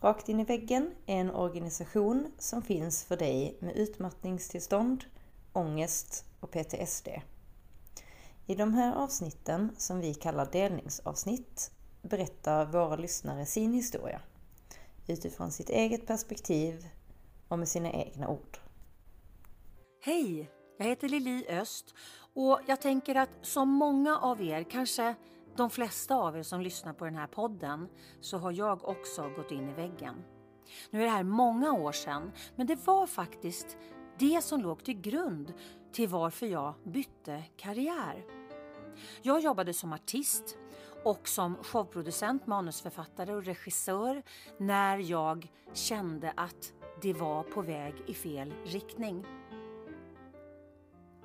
Rakt in i väggen är en organisation som finns för dig med utmattningstillstånd, ångest och PTSD. I de här avsnitten, som vi kallar delningsavsnitt, berättar våra lyssnare sin historia utifrån sitt eget perspektiv och med sina egna ord. Hej! Jag heter Lili Öst och jag tänker att som många av er, kanske de flesta av er som lyssnar på den här podden, så har jag också gått in i väggen. Nu är det här många år sedan, men det var faktiskt det som låg till grund till varför jag bytte karriär. Jag jobbade som artist och som showproducent, manusförfattare och regissör när jag kände att det var på väg i fel riktning.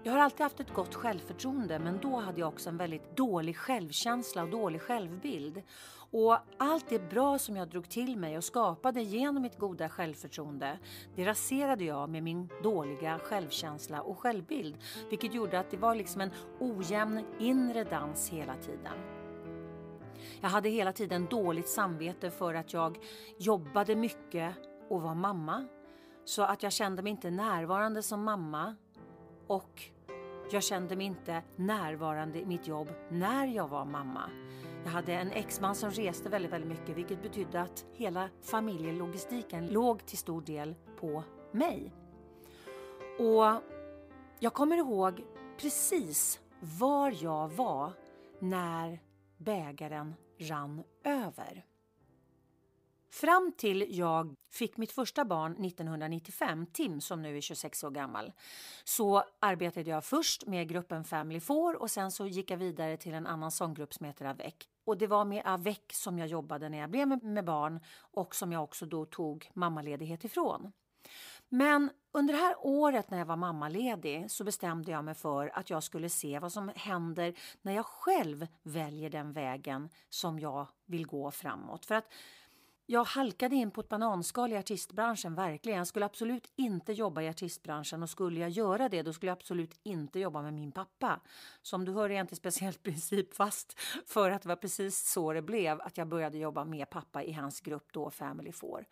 Jag har alltid haft ett gott självförtroende men då hade jag också en väldigt dålig självkänsla och dålig självbild. Och allt det bra som jag drog till mig och skapade genom mitt goda självförtroende, det raserade jag med min dåliga självkänsla och självbild. Vilket gjorde att det var liksom en ojämn inre dans hela tiden. Jag hade hela tiden dåligt samvete för att jag jobbade mycket och var mamma. Så att jag kände mig inte närvarande som mamma och jag kände mig inte närvarande i mitt jobb när jag var mamma. Jag hade en exman som reste väldigt, väldigt mycket vilket betydde att hela familjelogistiken låg till stor del på mig. Och jag kommer ihåg precis var jag var när bägaren rann över. Fram till jag fick mitt första barn 1995, Tim som nu är 26 år gammal, så arbetade jag först med gruppen Family Four och sen så gick jag vidare till en annan sånggrupp som heter Avec. Och det var med Avec som jag jobbade när jag blev med barn och som jag också då tog mammaledighet ifrån. Men under det här året när jag var mammaledig så bestämde jag mig för att jag skulle se vad som händer när jag själv väljer den vägen som jag vill gå framåt. För att jag halkade in på ett bananskal i artistbranschen, verkligen. Jag skulle absolut inte jobba i artistbranschen och skulle jag göra det då skulle jag absolut inte jobba med min pappa. Som du hör är jag inte speciellt principfast för att det var precis så det blev att jag började jobba med pappa i hans grupp då Family Four.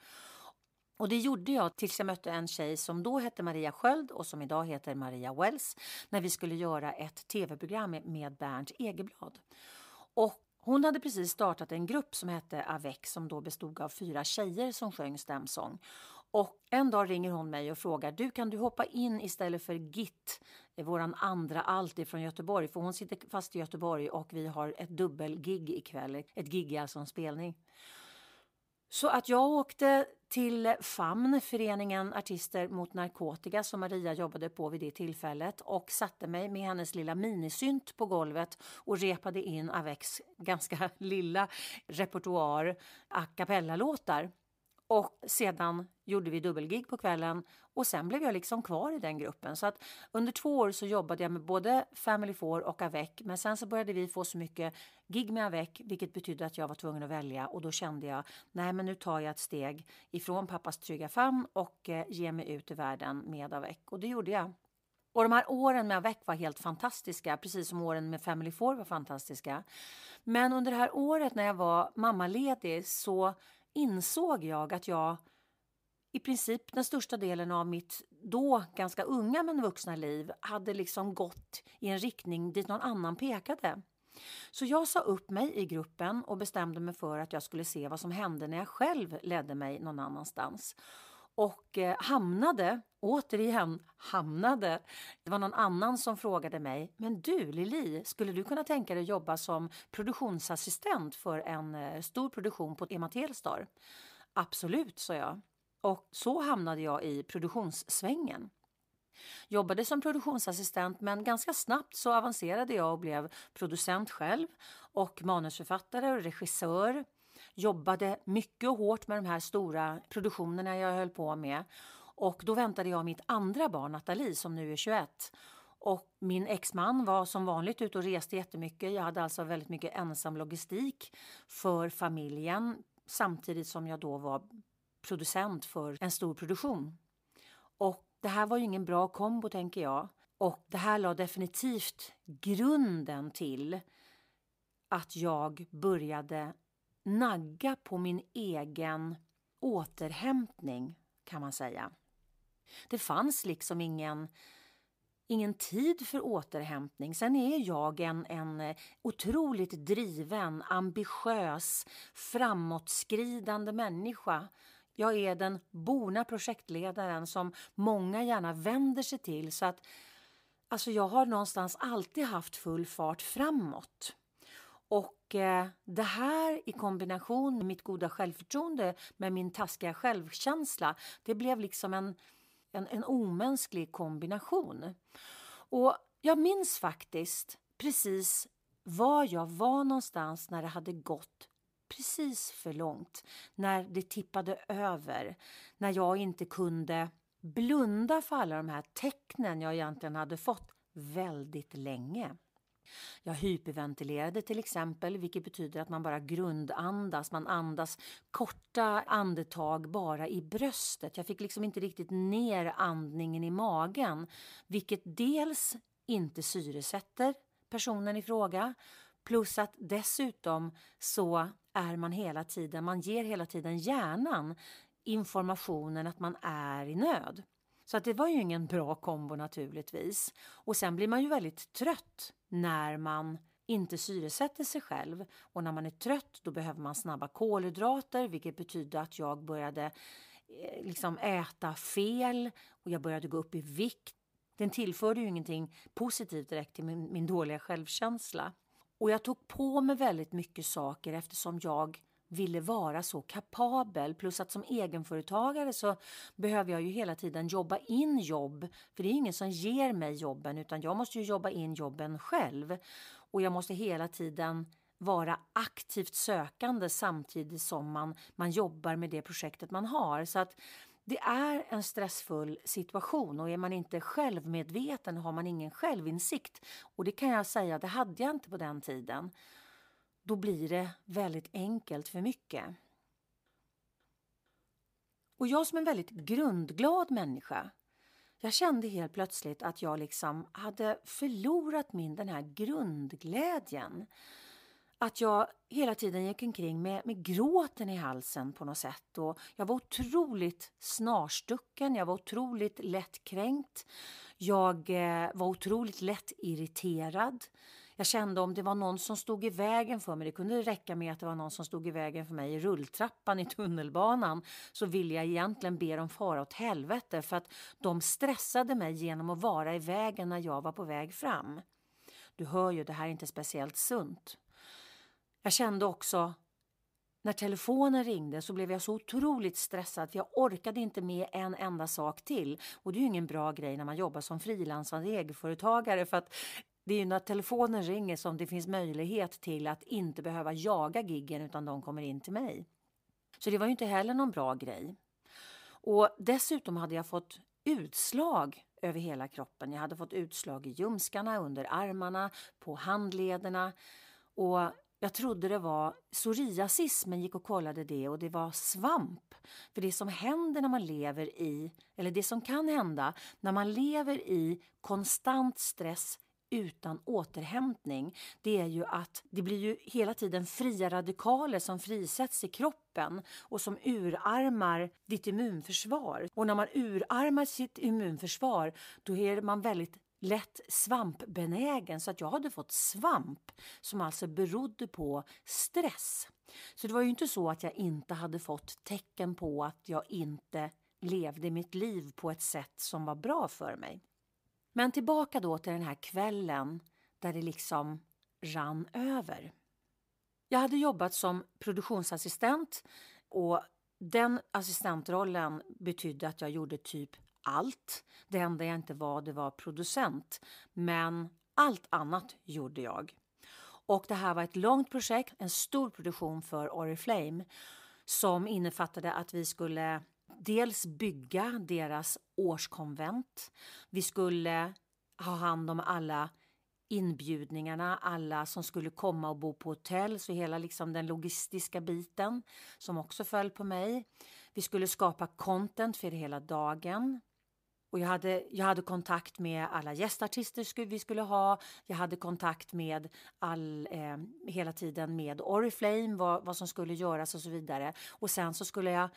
Och det gjorde jag tills jag mötte en tjej som då hette Maria Sköld och som idag heter Maria Wells när vi skulle göra ett tv-program med Bernt Egeblad. Och hon hade precis startat en grupp som hette Avec som då bestod av fyra tjejer som sjöng stämsång. Och en dag ringer hon mig och frågar du kan du hoppa in istället för Git, eh, våran andra allt från Göteborg, för hon sitter fast i Göteborg och vi har ett dubbelgig ikväll. Ett gig är alltså en spelning. Så att jag åkte till FAMN, Föreningen Artister mot narkotika som Maria jobbade på vid det tillfället och satte mig med hennes lilla minisynt på golvet och repade in Avex ganska lilla repertoar a cappella-låtar. Och sedan gjorde vi dubbelgig på kvällen och sen blev jag liksom kvar i den gruppen. Så att under två år så jobbade jag med både Family Four och Avec. Men sen så började vi få så mycket gig med Avec, vilket betydde att jag var tvungen att välja. Och då kände jag, nej men nu tar jag ett steg ifrån pappas trygga famn och eh, ger mig ut i världen med Avec. Och det gjorde jag. Och de här åren med Avec var helt fantastiska, precis som åren med Family Four var fantastiska. Men under det här året när jag var mammaledig så insåg jag att jag i princip den största delen av mitt då ganska unga men vuxna liv hade liksom gått i en riktning dit någon annan pekade. Så jag sa upp mig i gruppen och bestämde mig för att jag skulle se vad som hände när jag själv ledde mig någon annanstans. Och eh, hamnade, återigen hamnade, det var någon annan som frågade mig, men du Lili, skulle du kunna tänka dig att jobba som produktionsassistent för en eh, stor produktion på Ema Telstar? Absolut, sa jag. Och så hamnade jag i produktionssvängen. Jobbade som produktionsassistent men ganska snabbt så avancerade jag och blev producent själv och manusförfattare och regissör. Jobbade mycket och hårt med de här stora produktionerna jag höll på med. Och då väntade jag mitt andra barn, Nathalie, som nu är 21. Och min exman var som vanligt ute och reste jättemycket. Jag hade alltså väldigt mycket ensam logistik för familjen samtidigt som jag då var producent för en stor produktion. Och det här var ju ingen bra kombo tänker jag. Och det här la definitivt grunden till att jag började nagga på min egen återhämtning kan man säga. Det fanns liksom ingen ingen tid för återhämtning. Sen är jag en, en eh, otroligt driven, ambitiös, framåtskridande människa. Jag är den borna projektledaren som många gärna vänder sig till. Så att alltså jag har någonstans alltid haft full fart framåt. Och eh, det här i kombination med mitt goda självförtroende, med min taskiga självkänsla, det blev liksom en, en, en omänsklig kombination. Och jag minns faktiskt precis var jag var någonstans när det hade gått precis för långt. När det tippade över. När jag inte kunde blunda för alla de här tecknen jag egentligen hade fått väldigt länge. Jag hyperventilerade till exempel, vilket betyder att man bara grundandas. Man andas korta andetag bara i bröstet. Jag fick liksom inte riktigt ner andningen i magen, vilket dels inte syresätter personen i fråga plus att dessutom så är man hela tiden, man ger hela tiden hjärnan informationen att man är i nöd. Så att det var ju ingen bra kombo naturligtvis. Och sen blir man ju väldigt trött när man inte syresätter sig själv. Och när man är trött då behöver man snabba kolhydrater vilket betyder att jag började eh, liksom äta fel och jag började gå upp i vikt. Den tillförde ju ingenting positivt direkt till min, min dåliga självkänsla. Och jag tog på mig väldigt mycket saker eftersom jag ville vara så kapabel. Plus att som egenföretagare så behöver jag ju hela tiden jobba in jobb. För det är ingen som ger mig jobben utan jag måste ju jobba in jobben själv. Och jag måste hela tiden vara aktivt sökande samtidigt som man, man jobbar med det projektet man har. Så att det är en stressfull situation och är man inte självmedveten har man ingen självinsikt. Och det kan jag säga, det hade jag inte på den tiden då blir det väldigt enkelt för mycket. Och jag som en väldigt grundglad människa, jag kände helt plötsligt att jag liksom hade förlorat min den här grundglädjen. Att jag hela tiden gick omkring med, med gråten i halsen på något sätt. Och jag var otroligt snarstucken, jag var otroligt lättkränkt. Jag eh, var otroligt lätt irriterad. Jag kände om det var någon som stod i vägen för mig, det kunde räcka med att det var någon som stod i vägen för mig i rulltrappan i tunnelbanan, så ville jag egentligen be dem fara åt helvete för att de stressade mig genom att vara i vägen när jag var på väg fram. Du hör ju, det här är inte speciellt sunt. Jag kände också när telefonen ringde så blev jag så otroligt stressad för jag orkade inte med en enda sak till. Och det är ju ingen bra grej när man jobbar som frilansande egenföretagare för att det är ju när telefonen ringer som det finns möjlighet till att inte behöva jaga giggen utan de kommer in till mig. Så det var ju inte heller någon bra grej. Och dessutom hade jag fått utslag över hela kroppen. Jag hade fått utslag i ljumskarna, under armarna, på handlederna. Och jag trodde det var psoriasis men gick och kollade det och det var svamp. För det som händer när man lever i, eller det som kan hända när man lever i konstant stress utan återhämtning det är ju att det blir ju hela tiden fria radikaler som frisätts i kroppen och som urarmar ditt immunförsvar. Och när man urarmar sitt immunförsvar då är man väldigt lätt svampbenägen så att jag hade fått svamp som alltså berodde på stress. Så det var ju inte så att jag inte hade fått tecken på att jag inte levde mitt liv på ett sätt som var bra för mig. Men tillbaka då till den här kvällen där det liksom rann över. Jag hade jobbat som produktionsassistent och den assistentrollen betydde att jag gjorde typ allt. Det enda jag inte var, det var producent. Men allt annat gjorde jag. Och det här var ett långt projekt, en stor produktion för Oriflame som innefattade att vi skulle dels bygga deras årskonvent. Vi skulle ha hand om alla inbjudningarna, alla som skulle komma och bo på hotell, så hela liksom den logistiska biten som också föll på mig. Vi skulle skapa content för hela dagen. Och jag hade, jag hade kontakt med alla gästartister vi skulle ha. Jag hade kontakt med all, eh, hela tiden med Oriflame, vad, vad som skulle göras och så vidare. Och sen så skulle jag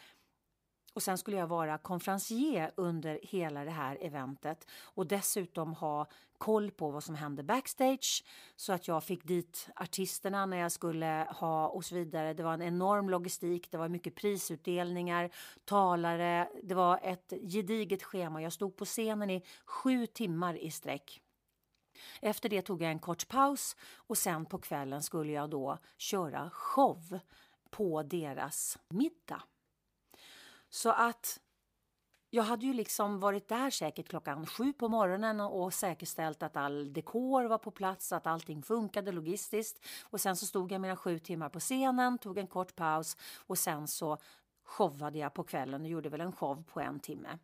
och sen skulle jag vara konferencier under hela det här eventet och dessutom ha koll på vad som hände backstage så att jag fick dit artisterna när jag skulle ha och så vidare. Det var en enorm logistik, det var mycket prisutdelningar, talare, det var ett gediget schema. Jag stod på scenen i sju timmar i sträck. Efter det tog jag en kort paus och sen på kvällen skulle jag då köra show på deras middag. Så att jag hade ju liksom varit där säkert klockan sju på morgonen och säkerställt att all dekor var på plats, att allting funkade logistiskt. Och sen så stod jag mina sju timmar på scenen, tog en kort paus och sen så showade jag på kvällen och gjorde väl en show på en timme.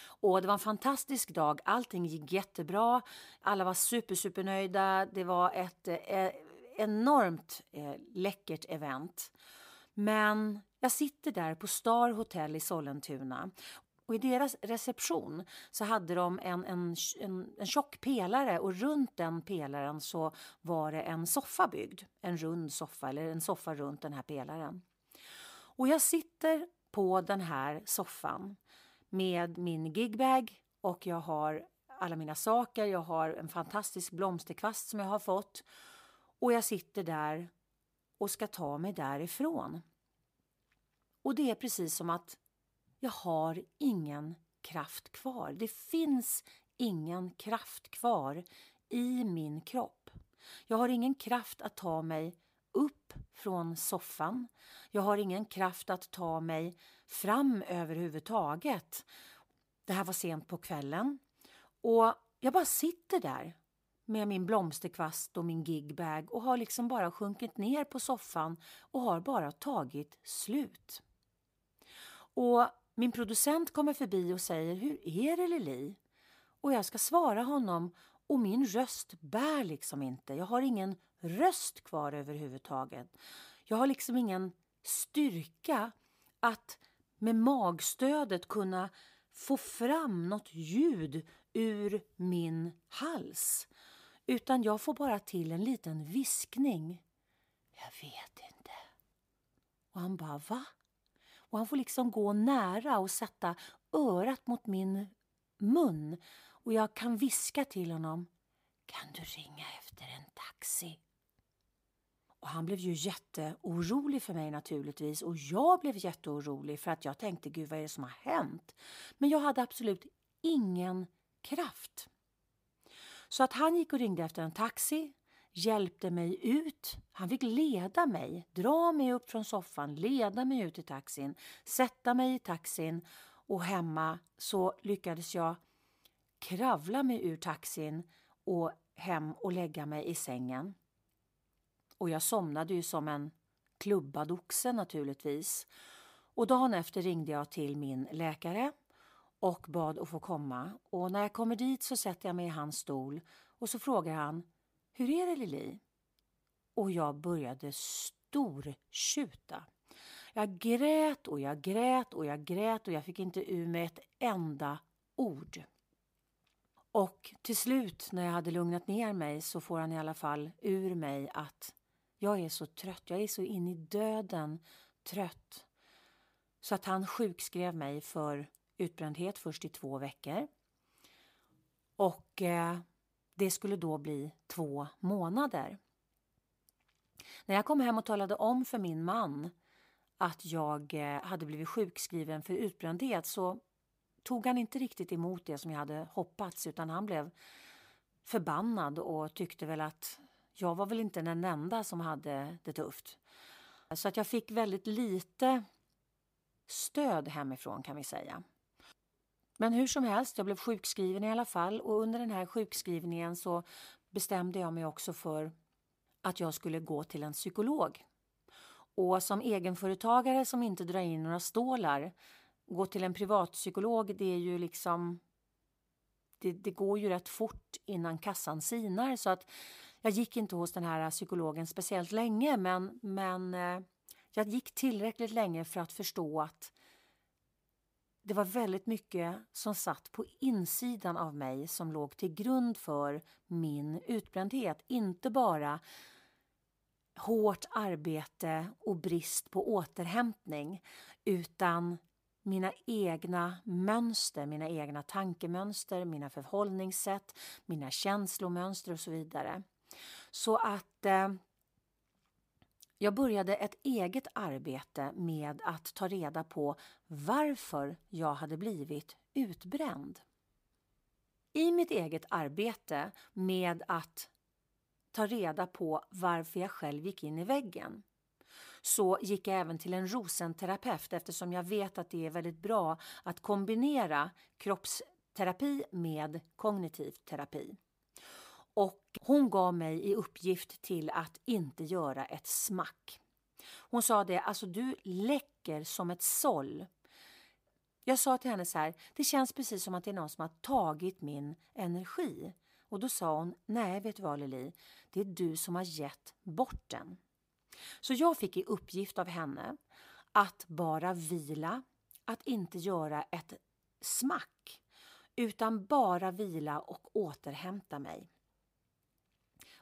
Och det var en fantastisk dag. Allting gick jättebra. Alla var super, supernöjda. Det var ett eh, e-, enormt eh, läckert event. Men jag sitter där på Star Hotel i Sollentuna och i deras reception så hade de en, en, en, en tjock pelare och runt den pelaren så var det en soffa byggd. En rund soffa, eller en soffa runt den här pelaren. Och jag sitter på den här soffan med min gigbag och jag har alla mina saker. Jag har en fantastisk blomsterkvast som jag har fått och jag sitter där och ska ta mig därifrån. Och det är precis som att jag har ingen kraft kvar. Det finns ingen kraft kvar i min kropp. Jag har ingen kraft att ta mig upp från soffan. Jag har ingen kraft att ta mig fram överhuvudtaget. Det här var sent på kvällen och jag bara sitter där med min blomsterkvast och min gigbag och har liksom bara sjunkit ner på soffan och har bara tagit slut. Och min producent kommer förbi och säger Hur är det Lili? Och jag ska svara honom och min röst bär liksom inte. Jag har ingen röst kvar överhuvudtaget. Jag har liksom ingen styrka att med magstödet kunna få fram något ljud ur min hals. Utan jag får bara till en liten viskning. Jag vet inte. Och han bara, va? Och han får liksom gå nära och sätta örat mot min mun. Och jag kan viska till honom. Kan du ringa efter en taxi? Och han blev ju jätteorolig för mig naturligtvis och jag blev jätteorolig för att jag tänkte gud vad är det som har hänt? Men jag hade absolut ingen kraft. Så att han gick och ringde efter en taxi, hjälpte mig ut. Han fick leda mig, dra mig upp från soffan, leda mig ut i taxin, sätta mig i taxin och hemma så lyckades jag kravla mig ur taxin och hem och lägga mig i sängen. Och jag somnade ju som en klubbad oxe naturligtvis. Och dagen efter ringde jag till min läkare och bad att få komma. Och när jag kommer dit så sätter jag mig i hans stol och så frågar han hur är det Lili? Och jag började stortjuta. Jag grät och jag grät och jag grät och jag fick inte ur mig ett enda ord. Och till slut när jag hade lugnat ner mig så får han i alla fall ur mig att jag är så trött, jag är så in i döden trött. Så att han sjukskrev mig för utbrändhet först i två veckor. Och eh, det skulle då bli två månader. När jag kom hem och talade om för min man att jag eh, hade blivit sjukskriven för utbrändhet så tog han inte riktigt emot det som jag hade hoppats utan han blev förbannad och tyckte väl att jag var väl inte den enda som hade det tufft. Så att jag fick väldigt lite stöd hemifrån kan vi säga. Men hur som helst, jag blev sjukskriven i alla fall och under den här sjukskrivningen så bestämde jag mig också för att jag skulle gå till en psykolog. Och som egenföretagare som inte drar in några stålar, gå till en privatpsykolog, det är ju liksom det, det, går ju rätt fort innan kassan sinar så att jag gick inte hos den här psykologen speciellt länge men, men eh, jag gick tillräckligt länge för att förstå att det var väldigt mycket som satt på insidan av mig som låg till grund för min utbrändhet. Inte bara hårt arbete och brist på återhämtning utan mina egna mönster, mina egna tankemönster, mina förhållningssätt, mina känslomönster och så vidare. Så att eh, jag började ett eget arbete med att ta reda på varför jag hade blivit utbränd. I mitt eget arbete med att ta reda på varför jag själv gick in i väggen så gick jag även till en rosenterapeut eftersom jag vet att det är väldigt bra att kombinera kroppsterapi med kognitiv terapi. Och hon gav mig i uppgift till att inte göra ett smack. Hon sa det, alltså du läcker som ett såll. Jag sa till henne så här, det känns precis som att det är någon som har tagit min energi. Och då sa hon, nej vet du vad Lili, det är du som har gett bort den. Så jag fick i uppgift av henne att bara vila, att inte göra ett smack, utan bara vila och återhämta mig.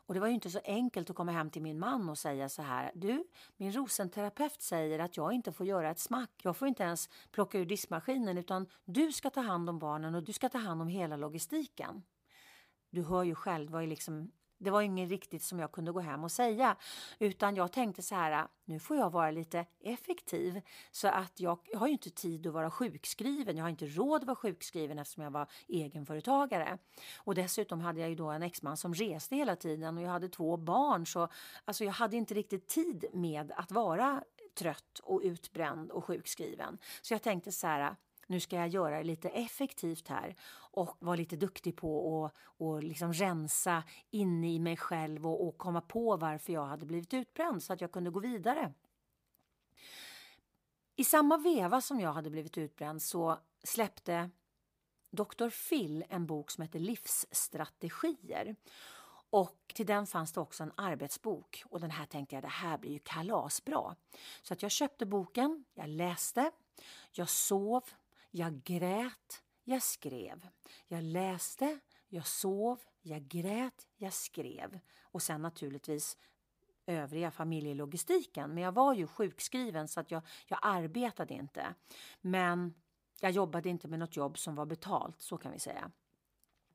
Och det var ju inte så enkelt att komma hem till min man och säga så här. Du, min rosenterapeut säger att jag inte får göra ett smack. Jag får inte ens plocka ur diskmaskinen utan du ska ta hand om barnen och du ska ta hand om hela logistiken. Du hör ju själv, det var ju liksom det var inget riktigt som jag kunde gå hem och säga utan jag tänkte så här, nu får jag vara lite effektiv så att jag, jag har ju inte tid att vara sjukskriven. Jag har inte råd att vara sjukskriven eftersom jag var egenföretagare. Och dessutom hade jag ju då en exman som reste hela tiden och jag hade två barn så alltså jag hade inte riktigt tid med att vara trött och utbränd och sjukskriven. Så jag tänkte så här, nu ska jag göra det lite effektivt här och vara lite duktig på att och liksom rensa inne i mig själv och, och komma på varför jag hade blivit utbränd så att jag kunde gå vidare. I samma veva som jag hade blivit utbränd så släppte Dr. Phil en bok som heter Livsstrategier. Och till den fanns det också en arbetsbok och den här tänkte jag det här blir ju kalasbra. Så att jag köpte boken, jag läste, jag sov, jag grät, jag skrev. Jag läste, jag sov, jag grät, jag skrev. Och sen naturligtvis övriga familjelogistiken. Men jag var ju sjukskriven så att jag, jag arbetade inte. Men jag jobbade inte med något jobb som var betalt, så kan vi säga.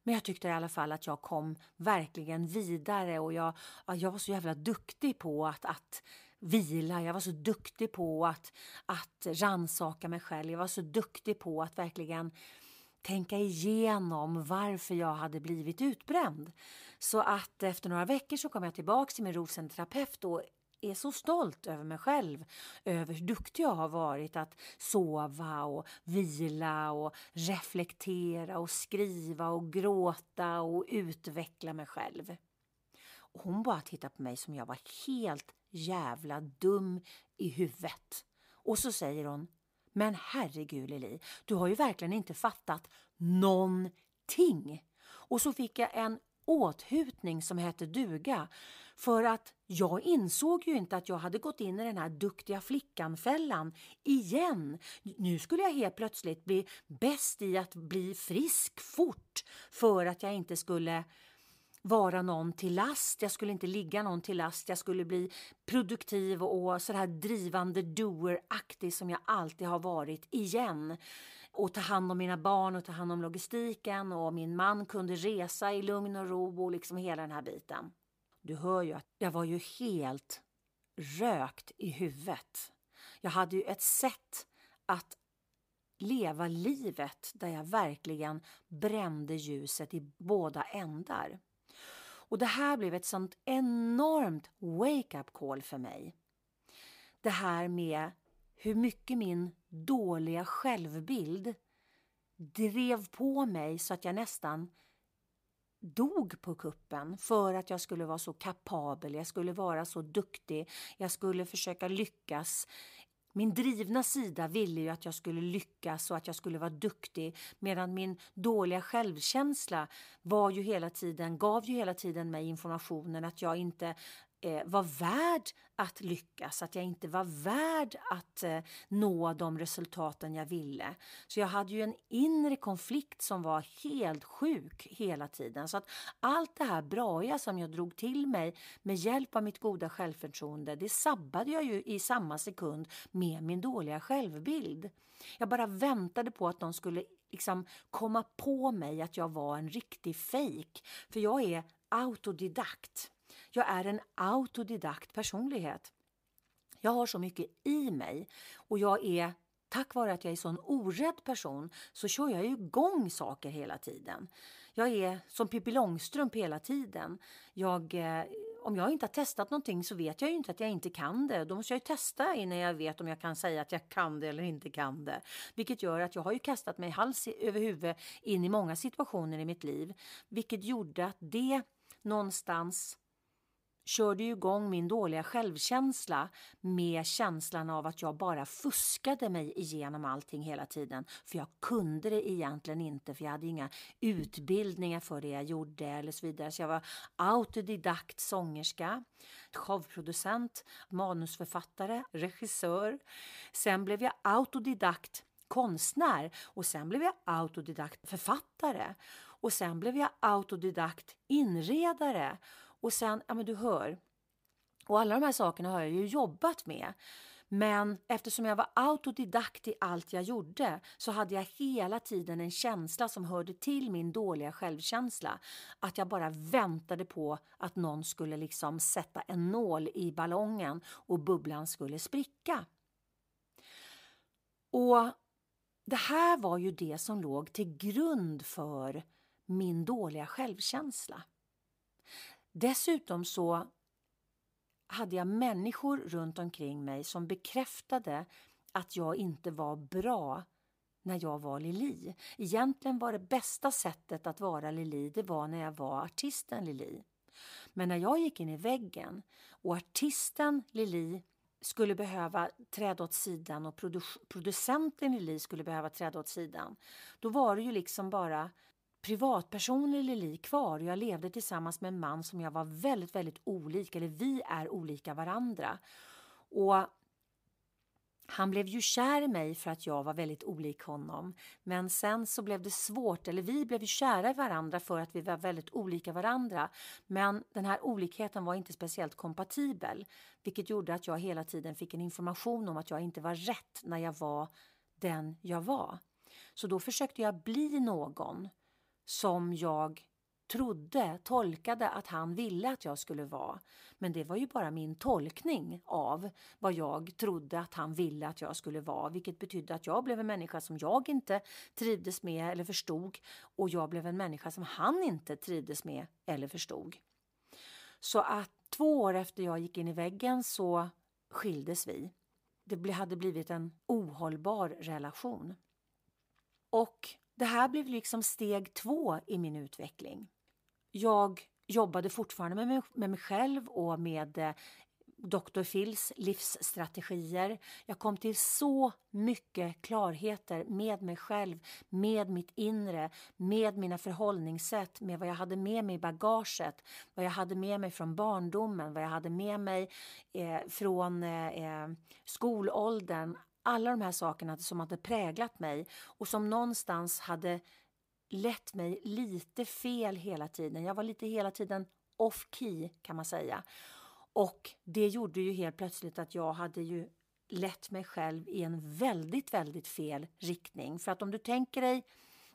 Men jag tyckte i alla fall att jag kom verkligen vidare och jag, jag var så jävla duktig på att, att vila. Jag var så duktig på att, att ransaka mig själv. Jag var så duktig på att verkligen tänka igenom varför jag hade blivit utbränd. Så att efter några veckor så kom jag tillbaka till min rosenterapeut och är så stolt över mig själv, över hur duktig jag har varit att sova och vila och reflektera och skriva och gråta och utveckla mig själv. Och hon bara tittade på mig som jag var helt jävla dum i huvudet. Och så säger hon, men herregud Lili, du har ju verkligen inte fattat någonting. Och så fick jag en åthutning som hette duga. För att jag insåg ju inte att jag hade gått in i den här duktiga flickan-fällan igen. Nu skulle jag helt plötsligt bli bäst i att bli frisk fort för att jag inte skulle vara någon till last, jag skulle inte ligga någon till last, jag skulle bli produktiv och så här drivande doer-aktig som jag alltid har varit igen. Och ta hand om mina barn och ta hand om logistiken och min man kunde resa i lugn och ro och liksom hela den här biten. Du hör ju att jag var ju helt rökt i huvudet. Jag hade ju ett sätt att leva livet där jag verkligen brände ljuset i båda ändar. Och det här blev ett sånt enormt wake-up call för mig. Det här med hur mycket min dåliga självbild drev på mig så att jag nästan dog på kuppen för att jag skulle vara så kapabel, jag skulle vara så duktig, jag skulle försöka lyckas. Min drivna sida ville ju att jag skulle lyckas och att jag skulle vara duktig medan min dåliga självkänsla var ju hela tiden, gav ju hela tiden mig informationen att jag inte eh, var värd att lyckas, att jag inte var värd att eh, nå de resultaten jag ville. Så jag hade ju en inre konflikt som var helt sjuk hela tiden. Så att allt det här braiga som jag drog till mig med hjälp av mitt goda självförtroende, det sabbade jag ju i samma sekund med min dåliga självbild. Jag bara väntade på att de skulle liksom komma på mig att jag var en riktig fejk. För jag är autodidakt. Jag är en autodidakt personlighet. Jag har så mycket i mig och jag är Tack vare att jag är en sån orädd person så kör jag igång saker hela tiden. Jag är som Pippi Långstrump hela tiden. Jag, eh, om jag inte har testat någonting så vet jag ju inte att jag inte kan det. Då måste jag ju testa innan jag vet om jag kan säga att jag kan det eller inte kan det. Vilket gör att jag har ju kastat mig hals över huvud in i många situationer i mitt liv. Vilket gjorde att det någonstans körde ju igång min dåliga självkänsla med känslan av att jag bara fuskade mig igenom allting hela tiden. För jag kunde det egentligen inte för jag hade inga utbildningar för det jag gjorde eller så vidare. Så jag var autodidakt sångerska, showproducent, manusförfattare, regissör. Sen blev jag autodidakt konstnär och sen blev jag autodidakt författare och sen blev jag autodidakt inredare och sen, ja men du hör. Och alla de här sakerna har jag ju jobbat med. Men eftersom jag var autodidakt i allt jag gjorde så hade jag hela tiden en känsla som hörde till min dåliga självkänsla. Att jag bara väntade på att någon skulle liksom sätta en nål i ballongen och bubblan skulle spricka. Och det här var ju det som låg till grund för min dåliga självkänsla. Dessutom så hade jag människor runt omkring mig som bekräftade att jag inte var bra när jag var Lili. Egentligen var det bästa sättet att vara Lili, det var när jag var artisten Lili. Men när jag gick in i väggen och artisten Lili skulle behöva träda åt sidan och producenten Lili skulle behöva träda åt sidan, då var det ju liksom bara privatpersoner Lili kvar och jag levde tillsammans med en man som jag var väldigt, väldigt olik, eller vi är olika varandra. Och han blev ju kär i mig för att jag var väldigt olik honom. Men sen så blev det svårt, eller vi blev ju kära i varandra för att vi var väldigt olika varandra. Men den här olikheten var inte speciellt kompatibel, vilket gjorde att jag hela tiden fick en information om att jag inte var rätt när jag var den jag var. Så då försökte jag bli någon som jag trodde, tolkade att han ville att jag skulle vara. Men det var ju bara min tolkning av vad jag trodde att han ville att jag skulle vara. Vilket betydde att jag blev en människa som jag inte trivdes med eller förstod. Och jag blev en människa som han inte trivdes med eller förstod. Så att två år efter jag gick in i väggen så skildes vi. Det hade blivit en ohållbar relation. Och det här blev liksom steg två i min utveckling. Jag jobbade fortfarande med mig, med mig själv och med eh, Dr. Phils livsstrategier. Jag kom till så mycket klarheter med mig själv, med mitt inre, med mina förhållningssätt, med vad jag hade med mig i bagaget, vad jag hade med mig från barndomen, vad jag hade med mig eh, från eh, eh skolåldern alla de här sakerna som hade präglat mig och som någonstans hade lett mig lite fel hela tiden. Jag var lite hela tiden off key kan man säga. Och det gjorde ju helt plötsligt att jag hade ju lett mig själv i en väldigt, väldigt fel riktning. För att om du tänker dig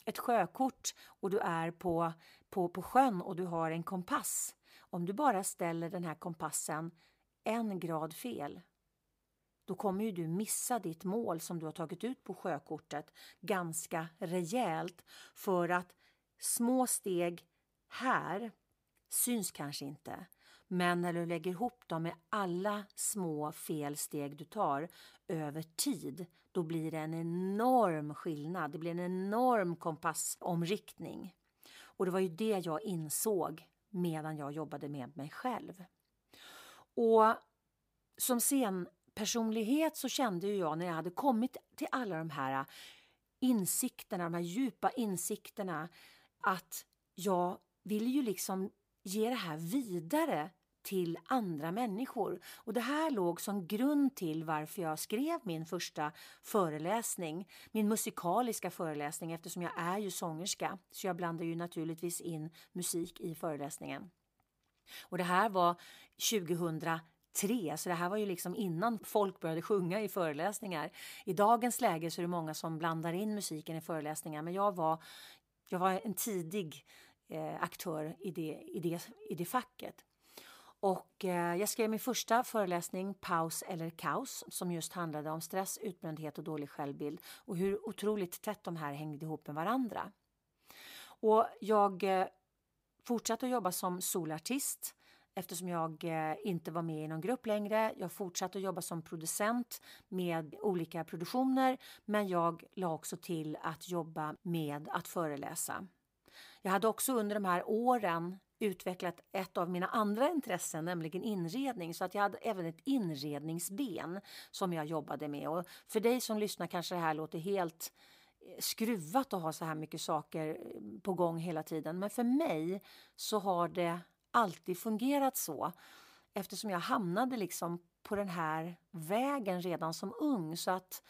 ett sjökort och du är på, på, på sjön och du har en kompass. Om du bara ställer den här kompassen en grad fel då kommer ju du missa ditt mål som du har tagit ut på sjökortet ganska rejält för att små steg här syns kanske inte. Men när du lägger ihop dem med alla små felsteg du tar över tid, då blir det en enorm skillnad. Det blir en enorm kompassomriktning. Och det var ju det jag insåg medan jag jobbade med mig själv. Och som scen personlighet så kände jag när jag hade kommit till alla de här äh, insikterna, de här djupa insikterna att jag ville ju liksom ge det här vidare till andra människor. Och det här låg som grund till varför jag skrev min första föreläsning, min musikaliska föreläsning eftersom jag är ju sångerska. Så jag blandar ju naturligtvis in musik i föreläsningen. Och det här var tre, så det här var ju liksom innan folk började sjunga i föreläsningar. I dagens läge så är det många som blandar in musiken i föreläsningar, men jag var, jag var en tidig eh, aktör i det, i, det, i det facket. Och eh, jag skrev min första föreläsning, Paus eller kaos, som just handlade om stress, utbrändhet och dålig självbild och hur otroligt tätt de här hängde ihop med varandra. Och jag eh, fortsatte att jobba som solartist eftersom jag eh, inte var med i någon grupp längre. Jag fortsatte att jobba som producent med olika produktioner men jag la också till att jobba med att föreläsa. Jag hade också under de här åren utvecklat ett av mina andra intressen, nämligen inredning. Så att jag hade även ett inredningsben som jag jobbade med. Och för dig som lyssnar kanske det här låter helt eh, skruvat att ha så här mycket saker eh, på gång hela tiden. Men för mig så har det alltid fungerat så eftersom jag hamnade liksom på den här vägen redan som ung. Så att,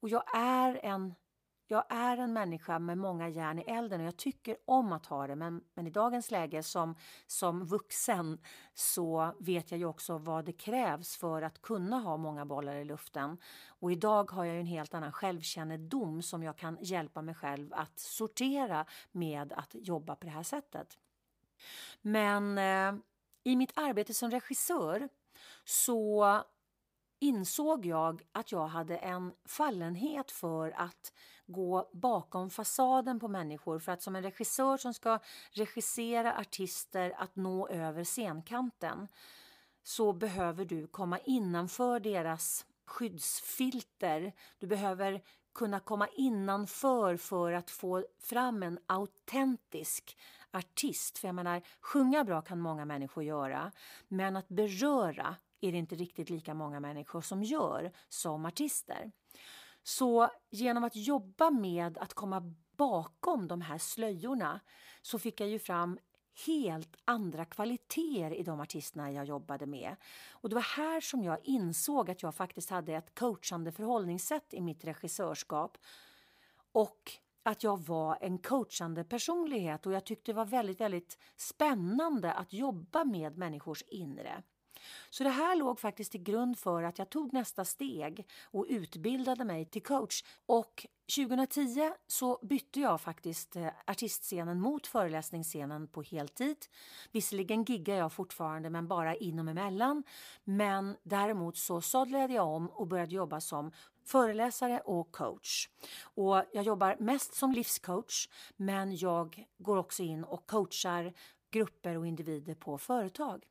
och jag är en jag är en människa med många järn i elden och jag tycker om att ha det men, men i dagens läge som, som vuxen så vet jag ju också vad det krävs för att kunna ha många bollar i luften. Och idag har jag en helt annan självkännedom som jag kan hjälpa mig själv att sortera med att jobba på det här sättet. Men eh, i mitt arbete som regissör så insåg jag att jag hade en fallenhet för att gå bakom fasaden på människor för att som en regissör som ska regissera artister att nå över scenkanten så behöver du komma innanför deras skyddsfilter. Du behöver kunna komma innanför för att få fram en autentisk artist. För jag menar, sjunga bra kan många människor göra, men att beröra är det inte riktigt lika många människor som gör som artister. Så genom att jobba med att komma bakom de här slöjorna så fick jag ju fram helt andra kvaliteter i de artisterna jag jobbade med. Och det var här som jag insåg att jag faktiskt hade ett coachande förhållningssätt i mitt regissörskap. Och att jag var en coachande personlighet och jag tyckte det var väldigt, väldigt spännande att jobba med människors inre. Så det här låg faktiskt till grund för att jag tog nästa steg och utbildade mig till coach. Och 2010 så bytte jag faktiskt eh, artistscenen mot föreläsningsscenen på heltid. Visserligen giggar jag fortfarande men bara inom emellan. Men däremot så sadlade jag om och började jobba som föreläsare och coach. Och jag jobbar mest som livscoach men jag går också in och coachar grupper och individer på företag.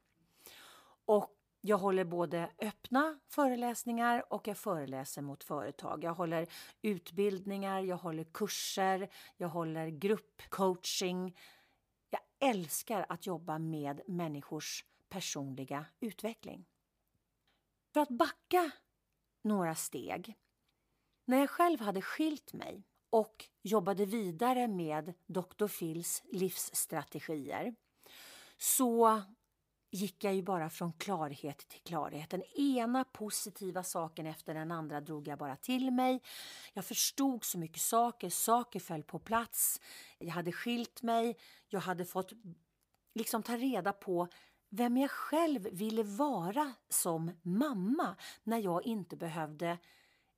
Och jag håller både öppna föreläsningar och jag föreläser mot företag. Jag håller utbildningar, jag håller kurser, jag håller gruppcoaching. Jag älskar att jobba med människors personliga utveckling. För att backa några steg. När jag själv hade skilt mig och jobbade vidare med Dr. Phils livsstrategier så gick jag ju bara från klarhet till klarhet. Den ena positiva saken efter den andra drog jag bara till mig. Jag förstod så mycket saker, saker föll på plats. Jag hade skilt mig, jag hade fått liksom ta reda på vem jag själv ville vara som mamma när jag inte behövde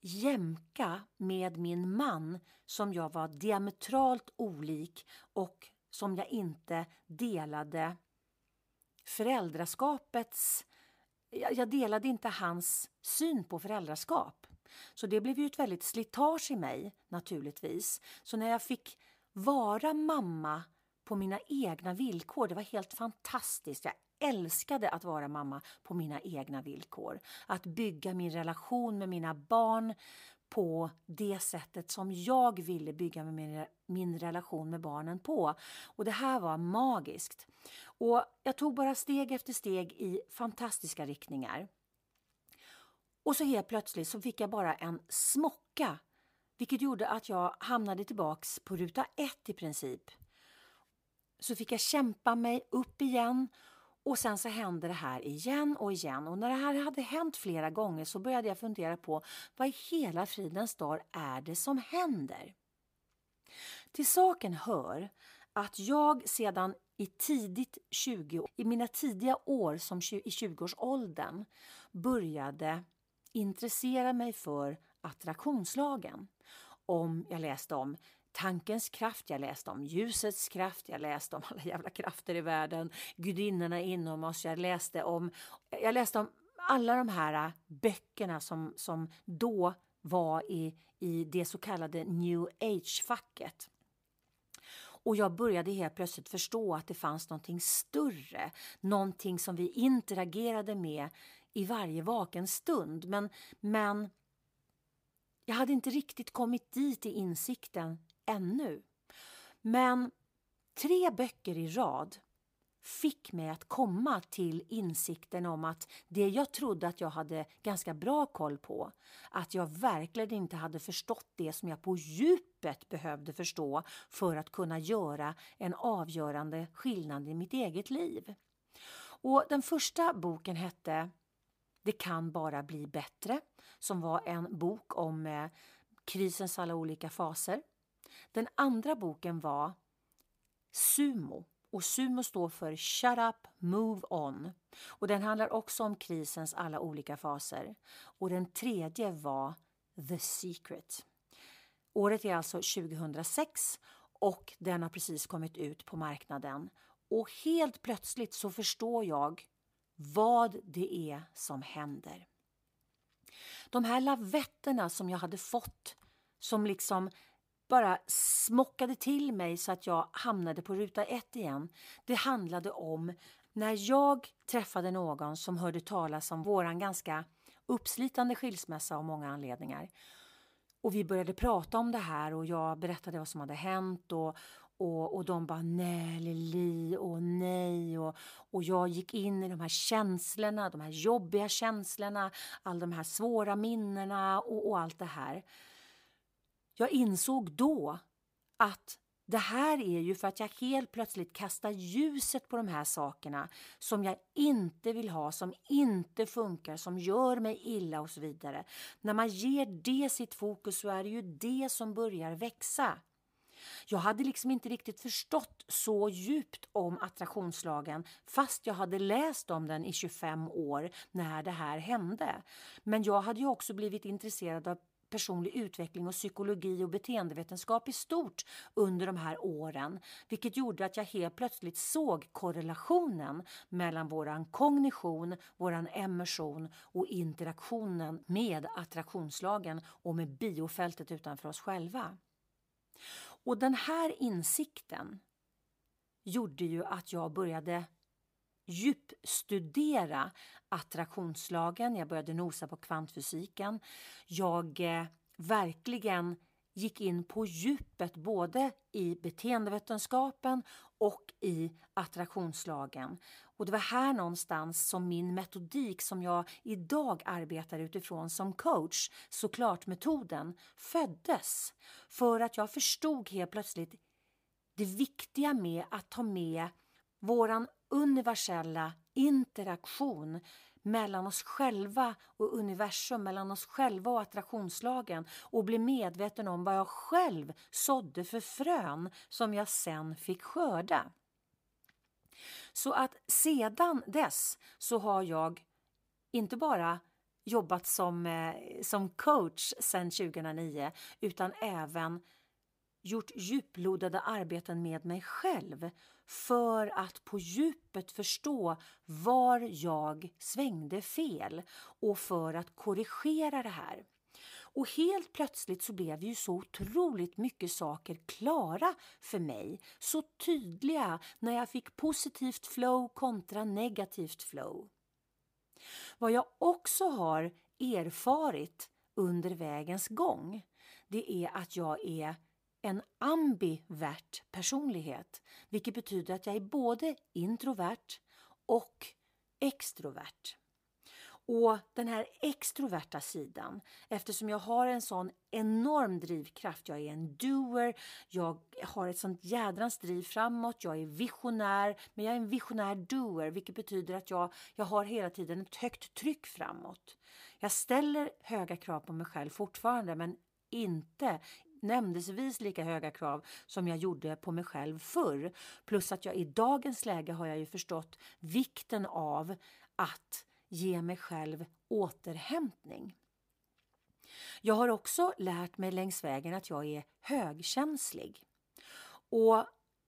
jämka med min man som jag var diametralt olik och som jag inte delade föräldraskapets... Jag delade inte hans syn på föräldraskap. Så det blev ju ett väldigt slitage i mig naturligtvis. Så när jag fick vara mamma på mina egna villkor, det var helt fantastiskt. Jag älskade att vara mamma på mina egna villkor. Att bygga min relation med mina barn på det sättet som jag ville bygga min, min relation med barnen på. Och det här var magiskt. Och jag tog bara steg efter steg i fantastiska riktningar. Och så helt plötsligt så fick jag bara en smocka vilket gjorde att jag hamnade tillbaks på ruta ett i princip. Så fick jag kämpa mig upp igen och sen så hände det här igen och igen och när det här hade hänt flera gånger så började jag fundera på vad i hela fridens dag är det som händer? Till saken hör att jag sedan i tidigt 20, i mina tidiga år som i 20-årsåldern började intressera mig för attraktionslagen. Om jag läste om tankens kraft, jag läste om ljusets kraft, jag läste om alla jävla krafter i världen, gudinnorna inom oss, jag läste om, jag läste om alla de här äh, böckerna som, som då var i, i det så kallade new age-facket. Och jag började helt plötsligt förstå att det fanns någonting större, någonting som vi interagerade med i varje vaken stund. Men, men jag hade inte riktigt kommit dit i insikten ännu. Men tre böcker i rad fick mig att komma till insikten om att det jag trodde att jag hade ganska bra koll på, att jag verkligen inte hade förstått det som jag på djupet behövde förstå för att kunna göra en avgörande skillnad i mitt eget liv. Och Den första boken hette Det kan bara bli bättre, som var en bok om eh, krisens alla olika faser. Den andra boken var Sumo och Sumo står för Shut up, move on. Och den handlar också om krisens alla olika faser. Och den tredje var The Secret. Året är alltså 2006 och den har precis kommit ut på marknaden. Och helt plötsligt så förstår jag vad det är som händer. De här lavetterna som jag hade fått som liksom bara smockade till mig så att jag hamnade på ruta ett igen. Det handlade om när jag träffade någon som hörde talas om våran ganska uppslitande skilsmässa av många anledningar. Och vi började prata om det här och jag berättade vad som hade hänt och, och, och de bara nej Lili och nej och, och jag gick in i de här känslorna, de här jobbiga känslorna, alla de här svåra minnena och, och allt det här. Jag insåg då att det här är ju för att jag helt plötsligt kastar ljuset på de här sakerna som jag inte vill ha, som inte funkar, som gör mig illa och så vidare. När man ger det sitt fokus så är det ju det som börjar växa. Jag hade liksom inte riktigt förstått så djupt om attraktionslagen fast jag hade läst om den i 25 år när det här hände. Men jag hade ju också blivit intresserad av personlig utveckling och psykologi och beteendevetenskap i stort under de här åren, vilket gjorde att jag helt plötsligt såg korrelationen mellan våran kognition, våran emission och interaktionen med attraktionslagen och med biofältet utanför oss själva. Och den här insikten gjorde ju att jag började djupstudera attraktionslagen, jag började nosa på kvantfysiken. Jag eh, verkligen gick in på djupet både i beteendevetenskapen och i attraktionslagen. Och det var här någonstans som min metodik som jag idag arbetar utifrån som coach, såklart metoden, föddes. För att jag förstod helt plötsligt det viktiga med att ta med våran universella interaktion mellan oss själva och universum, mellan oss själva och attraktionslagen och bli medveten om vad jag själv sådde för frön som jag sen fick skörda. Så att sedan dess så har jag inte bara jobbat som, eh, som coach sedan 2009 utan även gjort djuplodade arbeten med mig själv för att på djupet förstå var jag svängde fel och för att korrigera det här. Och helt plötsligt så blev ju så otroligt mycket saker klara för mig. Så tydliga när jag fick positivt flow kontra negativt flow. Vad jag också har erfarit under vägens gång, det är att jag är en ambivert personlighet, vilket betyder att jag är både introvert och extrovert. Och den här extroverta sidan, eftersom jag har en sån enorm drivkraft, jag är en doer, jag har ett sånt jädrans driv framåt, jag är visionär, men jag är en visionär doer, vilket betyder att jag, jag har hela tiden ett högt tryck framåt. Jag ställer höga krav på mig själv fortfarande, men inte nämndesvis lika höga krav som jag gjorde på mig själv förr. Plus att jag i dagens läge har jag ju förstått vikten av att ge mig själv återhämtning. Jag har också lärt mig längs vägen att jag är högkänslig. Och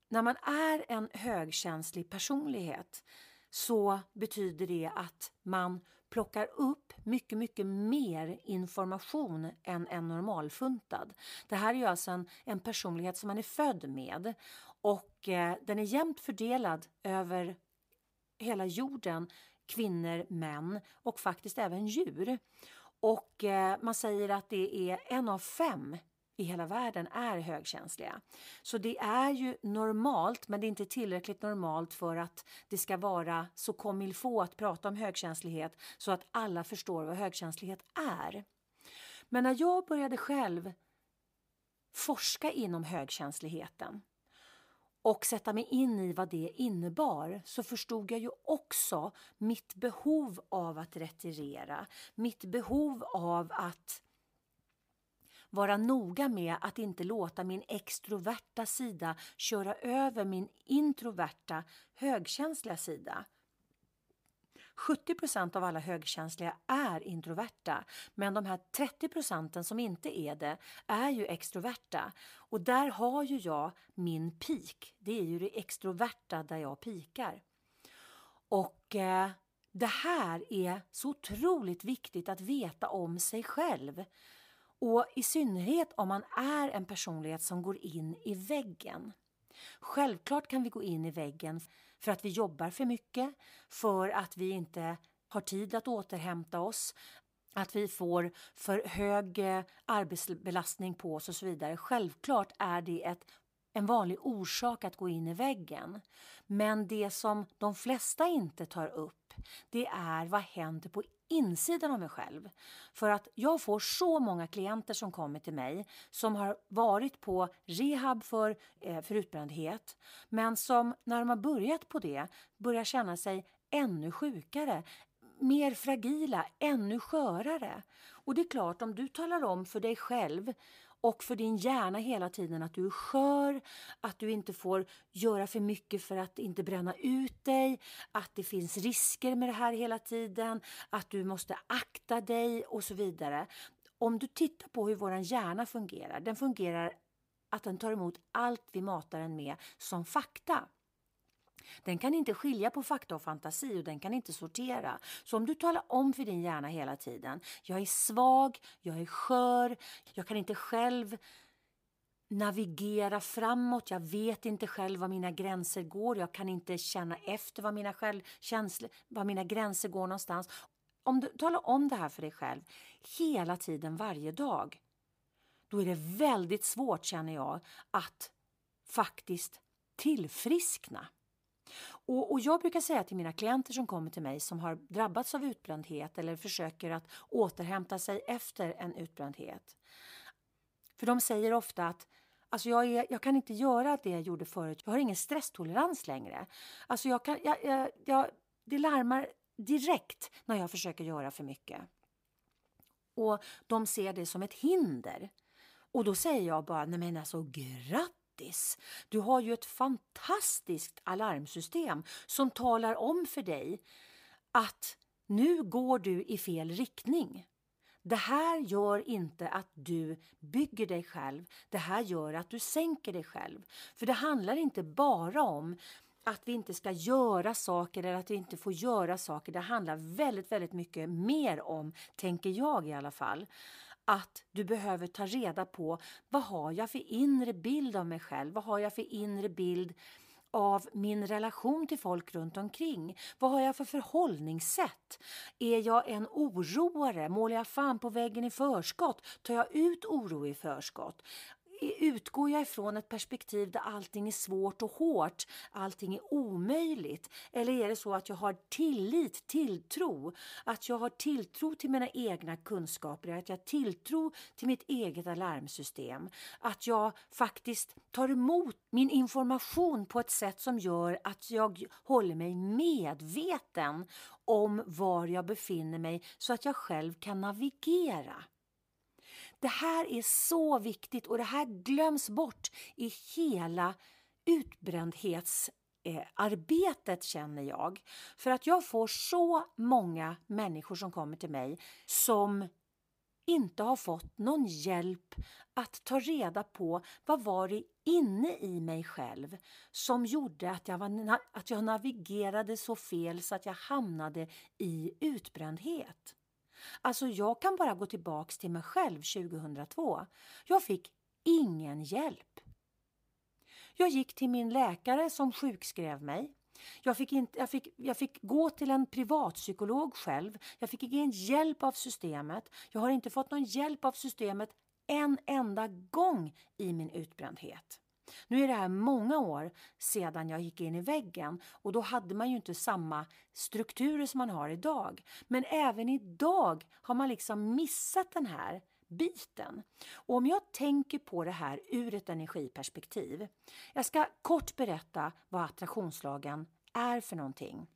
när man är en högkänslig personlighet så betyder det att man plockar upp mycket, mycket mer information än en normalfuntad. Det här är ju alltså en, en personlighet som man är född med och eh, den är jämnt fördelad över hela jorden, kvinnor, män och faktiskt även djur. Och eh, man säger att det är en av fem i hela världen är högkänsliga. Så det är ju normalt, men det är inte tillräckligt normalt för att det ska vara så comme få att prata om högkänslighet så att alla förstår vad högkänslighet är. Men när jag började själv forska inom högkänsligheten och sätta mig in i vad det innebar så förstod jag ju också mitt behov av att retirera, mitt behov av att vara noga med att inte låta min extroverta sida köra över min introverta, högkänsliga sida. 70% av alla högkänsliga är introverta, men de här 30 procenten som inte är det är ju extroverta. Och där har ju jag min peak. Det är ju det extroverta där jag pikar. Och eh, det här är så otroligt viktigt att veta om sig själv. Och i synnerhet om man är en personlighet som går in i väggen. Självklart kan vi gå in i väggen för att vi jobbar för mycket, för att vi inte har tid att återhämta oss, att vi får för hög eh, arbetsbelastning på oss och så vidare. Självklart är det ett en vanlig orsak att gå in i väggen. Men det som de flesta inte tar upp det är vad händer på insidan av mig själv. För att jag får så många klienter som kommer till mig som har varit på rehab för, eh, för utbrändhet men som när de har börjat på det börjar känna sig ännu sjukare mer fragila, ännu skörare. Och det är klart, om du talar om för dig själv och för din hjärna hela tiden att du är skör, att du inte får göra för mycket för att inte bränna ut dig, att det finns risker med det här hela tiden, att du måste akta dig och så vidare. Om du tittar på hur vår hjärna fungerar, den fungerar att den tar emot allt vi matar den med som fakta. Den kan inte skilja på fakta och fantasi och den kan inte sortera. Så om du talar om för din hjärna hela tiden, jag är svag, jag är skör, jag kan inte själv navigera framåt, jag vet inte själv var mina gränser går, jag kan inte känna efter var mina, själv, känslor, var mina gränser går någonstans. Om du talar om det här för dig själv hela tiden, varje dag, då är det väldigt svårt, känner jag, att faktiskt tillfriskna. Och, och, jag brukar säga till mina klienter som kommer till mig som har drabbats av utbrändhet eller försöker att återhämta sig efter en utbrändhet. För de säger ofta att Alltså jag, är, jag kan inte göra det jag gjorde förut. Jag har ingen stresstolerans längre. Alltså jag kan, jag, jag, jag, det larmar direkt när jag försöker göra för mycket. Och de ser det som ett hinder. Och då säger jag bara, nej men alltså grattis! Grattis! Du har ju ett fantastiskt alarmsystem som talar om för dig att nu går du i fel riktning. Det här gör inte att du bygger dig själv. Det här gör att du sänker dig själv. För det handlar inte bara om att vi inte ska göra saker eller att vi inte får göra saker. Det handlar väldigt, väldigt mycket mer om, tänker jag i alla fall, att du behöver ta reda på vad har jag för inre bild av mig själv? Vad har jag för inre bild av min relation till folk runt omkring? Vad har jag för förhållningssätt? Är jag en oroare? Målar jag fan på väggen i förskott? Tar jag ut oro i förskott? Utgår jag ifrån ett perspektiv där allting är svårt och hårt, allting är omöjligt? Eller är det så att jag har tillit, tilltro? Att jag har tilltro till mina egna kunskaper, att jag har tilltro till mitt eget alarmsystem? Att jag faktiskt tar emot min information på ett sätt som gör att jag håller mig medveten om var jag befinner mig så att jag själv kan navigera. Det här är så viktigt och det här glöms bort i hela utbrändhetsarbetet känner jag. För att jag får så många människor som kommer till mig som inte har fått någon hjälp att ta reda på vad var det inne i mig själv som gjorde att jag, var, att jag navigerade så fel så att jag hamnade i utbrändhet. Alltså jag kan bara gå tillbaks till mig själv 2002. Jag fick ingen hjälp. Jag gick till min läkare som sjukskrev mig. Jag fick, inte, jag, fick, jag fick gå till en privatpsykolog själv. Jag fick ingen hjälp av systemet. Jag har inte fått någon hjälp av systemet en enda gång i min utbrändhet. Nu är det här många år sedan jag gick in i väggen och då hade man ju inte samma strukturer som man har idag. Men även idag har man liksom missat den här biten. Och om jag tänker på det här ur ett energiperspektiv. Jag ska kort berätta vad attraktionslagen är för någonting.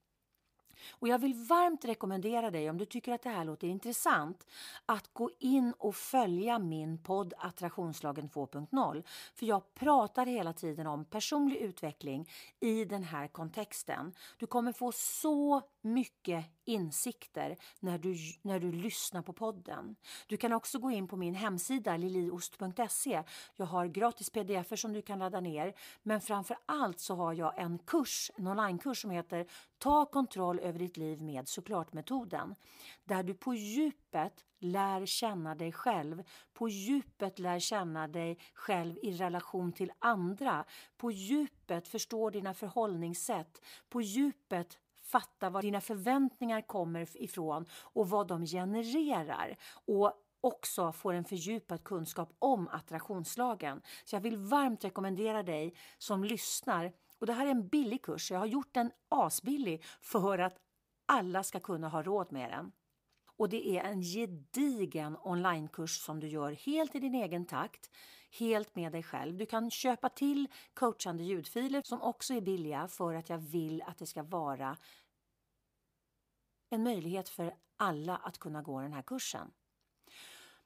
Och jag vill varmt rekommendera dig om du tycker att det här låter intressant att gå in och följa min podd Attraktionslagen 2.0. För jag pratar hela tiden om personlig utveckling i den här kontexten. Du kommer få så mycket insikter när du, när du lyssnar på podden. Du kan också gå in på min hemsida liliost.se. Jag har gratis pdf som du kan ladda ner. Men framför allt så har jag en kurs, en onlinekurs som heter Ta kontroll över ditt liv med såklart-metoden. Där du på djupet lär känna dig själv, på djupet lär känna dig själv i relation till andra, på djupet förstår dina förhållningssätt, på djupet fatta var dina förväntningar kommer ifrån och vad de genererar. Och också får en fördjupad kunskap om attraktionslagen. Så jag vill varmt rekommendera dig som lyssnar. Och det här är en billig kurs. Jag har gjort den asbillig för att alla ska kunna ha råd med den. Och det är en gedigen onlinekurs som du gör helt i din egen takt, helt med dig själv. Du kan köpa till coachande ljudfiler som också är billiga för att jag vill att det ska vara en möjlighet för alla att kunna gå den här kursen.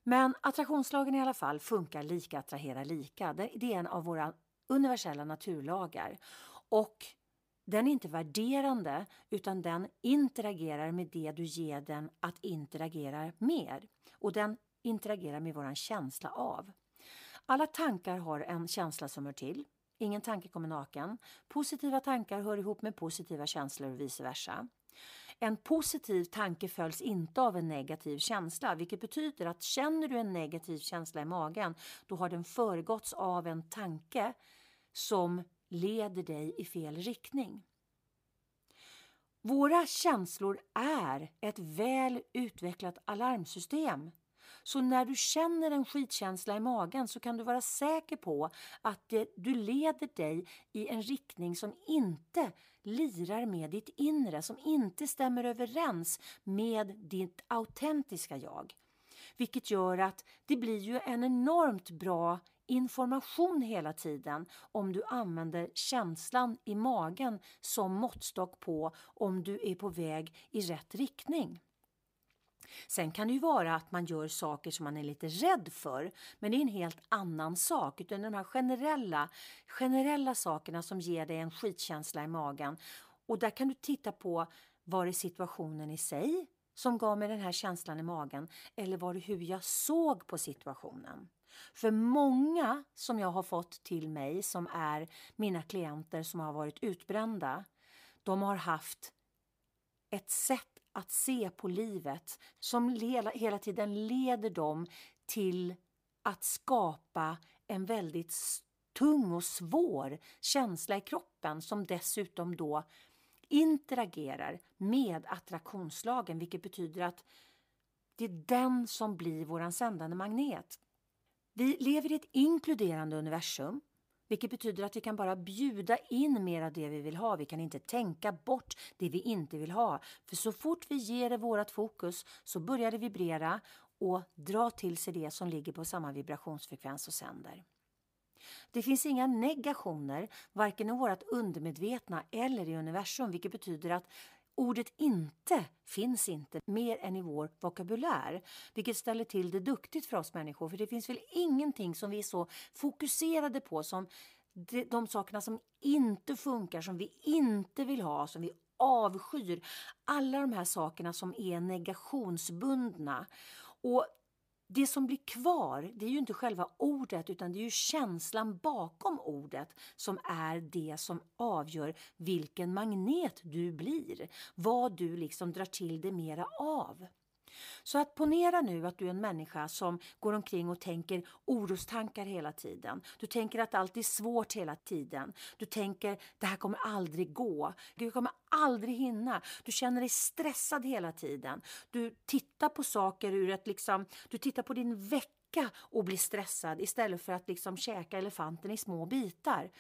Men attraktionslagen i alla fall funkar lika attraherar lika. Det är en av våra universella naturlagar. Och den är inte värderande utan den interagerar med det du ger den att interagera med. Och den interagerar med våran känsla av. Alla tankar har en känsla som hör till. Ingen tanke kommer naken. Positiva tankar hör ihop med positiva känslor och vice versa. En positiv tanke följs inte av en negativ känsla vilket betyder att känner du en negativ känsla i magen då har den föregåtts av en tanke som leder dig i fel riktning. Våra känslor är ett väl utvecklat alarmsystem. Så när du känner en skitkänsla i magen så kan du vara säker på att det, du leder dig i en riktning som inte lirar med ditt inre, som inte stämmer överens med ditt autentiska jag. Vilket gör att det blir ju en enormt bra information hela tiden om du använder känslan i magen som måttstock på om du är på väg i rätt riktning. Sen kan det ju vara att man gör saker som man är lite rädd för, men det är en helt annan sak. Utan de här generella, generella sakerna som ger dig en skitkänsla i magen. Och där kan du titta på, var det situationen i sig som gav mig den här känslan i magen eller var det hur jag såg på situationen? För många som jag har fått till mig som är mina klienter som har varit utbrända, de har haft ett sätt att se på livet som hela tiden leder dem till att skapa en väldigt tung och svår känsla i kroppen som dessutom då interagerar med attraktionslagen vilket betyder att det är den som blir våran sändande magnet. Vi lever i ett inkluderande universum vilket betyder att vi kan bara bjuda in mer av det vi vill ha. Vi kan inte tänka bort det vi inte vill ha. För så fort vi ger det vårt fokus så börjar det vibrera och dra till sig det som ligger på samma vibrationsfrekvens och sänder. Det finns inga negationer, varken i vårt undermedvetna eller i universum, vilket betyder att Ordet inte finns inte mer än i vår vokabulär, vilket ställer till det duktigt för oss människor. För det finns väl ingenting som vi är så fokuserade på som de, de sakerna som inte funkar, som vi inte vill ha, som vi avskyr. Alla de här sakerna som är negationsbundna. Och det som blir kvar, det är ju inte själva ordet utan det är ju känslan bakom ordet som är det som avgör vilken magnet du blir. Vad du liksom drar till dig mera av. Så att ponera nu att du är en människa som går omkring och tänker orostankar hela tiden. Du tänker att allt är svårt hela tiden. Du tänker det här kommer aldrig gå. Du kommer aldrig hinna. Du känner dig stressad hela tiden. Du tittar på saker ur ett liksom, du tittar på din vecka och blir stressad istället för att liksom käka elefanten i små bitar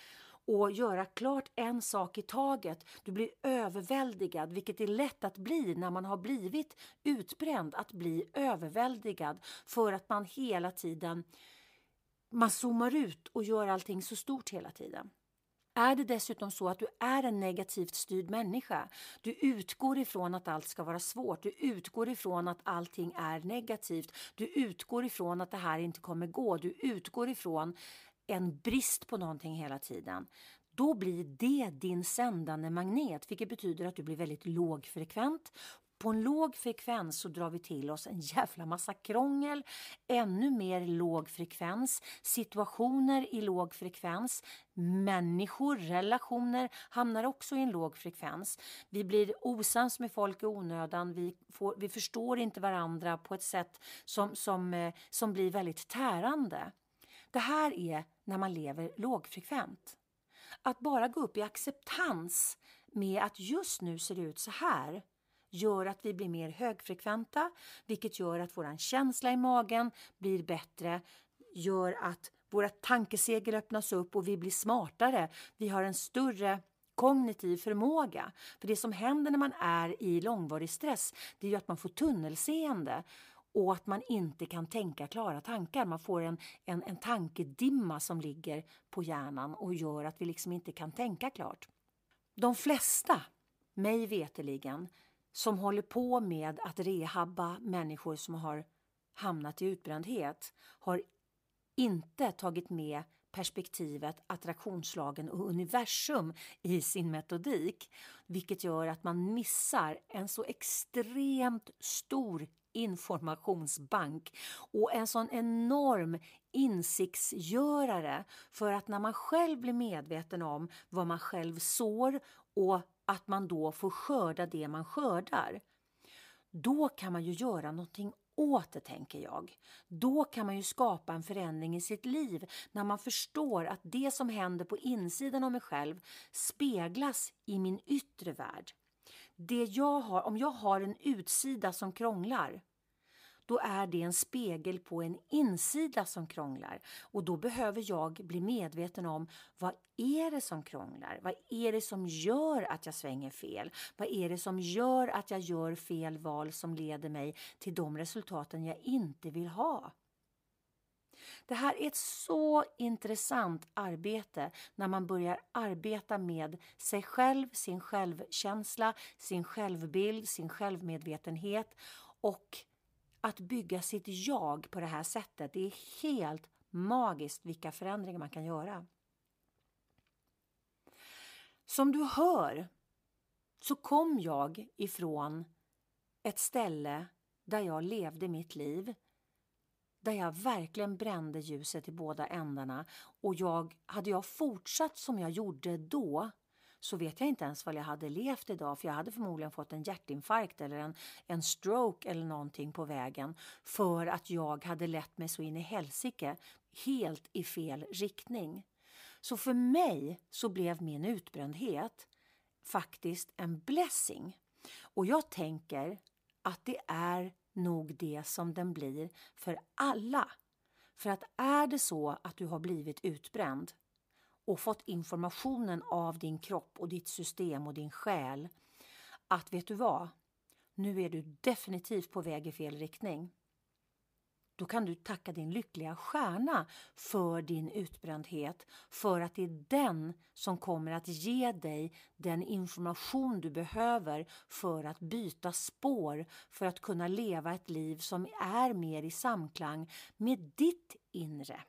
och göra klart en sak i taget. Du blir överväldigad, vilket är lätt att bli när man har blivit utbränd, att bli överväldigad för att man hela tiden man zoomar ut och gör allting så stort hela tiden. Är det dessutom så att du är en negativt styrd människa, du utgår ifrån att allt ska vara svårt, du utgår ifrån att allting är negativt, du utgår ifrån att det här inte kommer gå, du utgår ifrån en brist på någonting hela tiden, då blir det din sändande magnet, vilket betyder att du blir väldigt lågfrekvent. På en låg frekvens så drar vi till oss en jävla massa krångel, ännu mer låg frekvens, situationer i låg frekvens, människor, relationer hamnar också i en låg frekvens. Vi blir osams med folk i onödan, vi, får, vi förstår inte varandra på ett sätt som, som, eh, som blir väldigt tärande. Det här är när man lever lågfrekvent. Att bara gå upp i acceptans med att just nu ser det ut så här gör att vi blir mer högfrekventa, vilket gör att vår känsla i magen blir bättre, gör att våra tankesegel öppnas upp och vi blir smartare. Vi har en större kognitiv förmåga. För det som händer när man är i långvarig stress, det är ju att man får tunnelseende och att man inte kan tänka klara tankar. Man får en, en, en tankedimma som ligger på hjärnan och gör att vi liksom inte kan tänka klart. De flesta, mig veteligen, som håller på med att rehabba människor som har hamnat i utbrändhet har inte tagit med perspektivet attraktionslagen och universum i sin metodik, vilket gör att man missar en så extremt stor informationsbank och en sån enorm insiktsgörare för att när man själv blir medveten om vad man själv sår och att man då får skörda det man skördar, då kan man ju göra någonting åt det, tänker jag. Då kan man ju skapa en förändring i sitt liv när man förstår att det som händer på insidan av mig själv speglas i min yttre värld. Det jag har, om jag har en utsida som krånglar då är det en spegel på en insida som krånglar. Och då behöver jag bli medveten om vad är det som krånglar? Vad är det som gör att jag svänger fel? Vad är det som gör att jag gör fel val som leder mig till de resultaten jag inte vill ha? Det här är ett så intressant arbete när man börjar arbeta med sig själv, sin självkänsla, sin självbild, sin självmedvetenhet och att bygga sitt jag på det här sättet. Det är helt magiskt vilka förändringar man kan göra. Som du hör så kom jag ifrån ett ställe där jag levde mitt liv där jag verkligen brände ljuset i båda ändarna och jag, hade jag fortsatt som jag gjorde då så vet jag inte ens vad jag hade levt idag för jag hade förmodligen fått en hjärtinfarkt eller en, en stroke eller någonting på vägen för att jag hade lett mig så in i helsike helt i fel riktning. Så för mig så blev min utbrändhet faktiskt en blessing. Och jag tänker att det är nog det som den blir för alla För att är det så att du har blivit utbränd och fått informationen av din kropp och ditt system och din själ att vet du vad, nu är du definitivt på väg i fel riktning. Då kan du tacka din lyckliga stjärna för din utbrändhet för att det är den som kommer att ge dig den information du behöver för att byta spår för att kunna leva ett liv som är mer i samklang med ditt inre.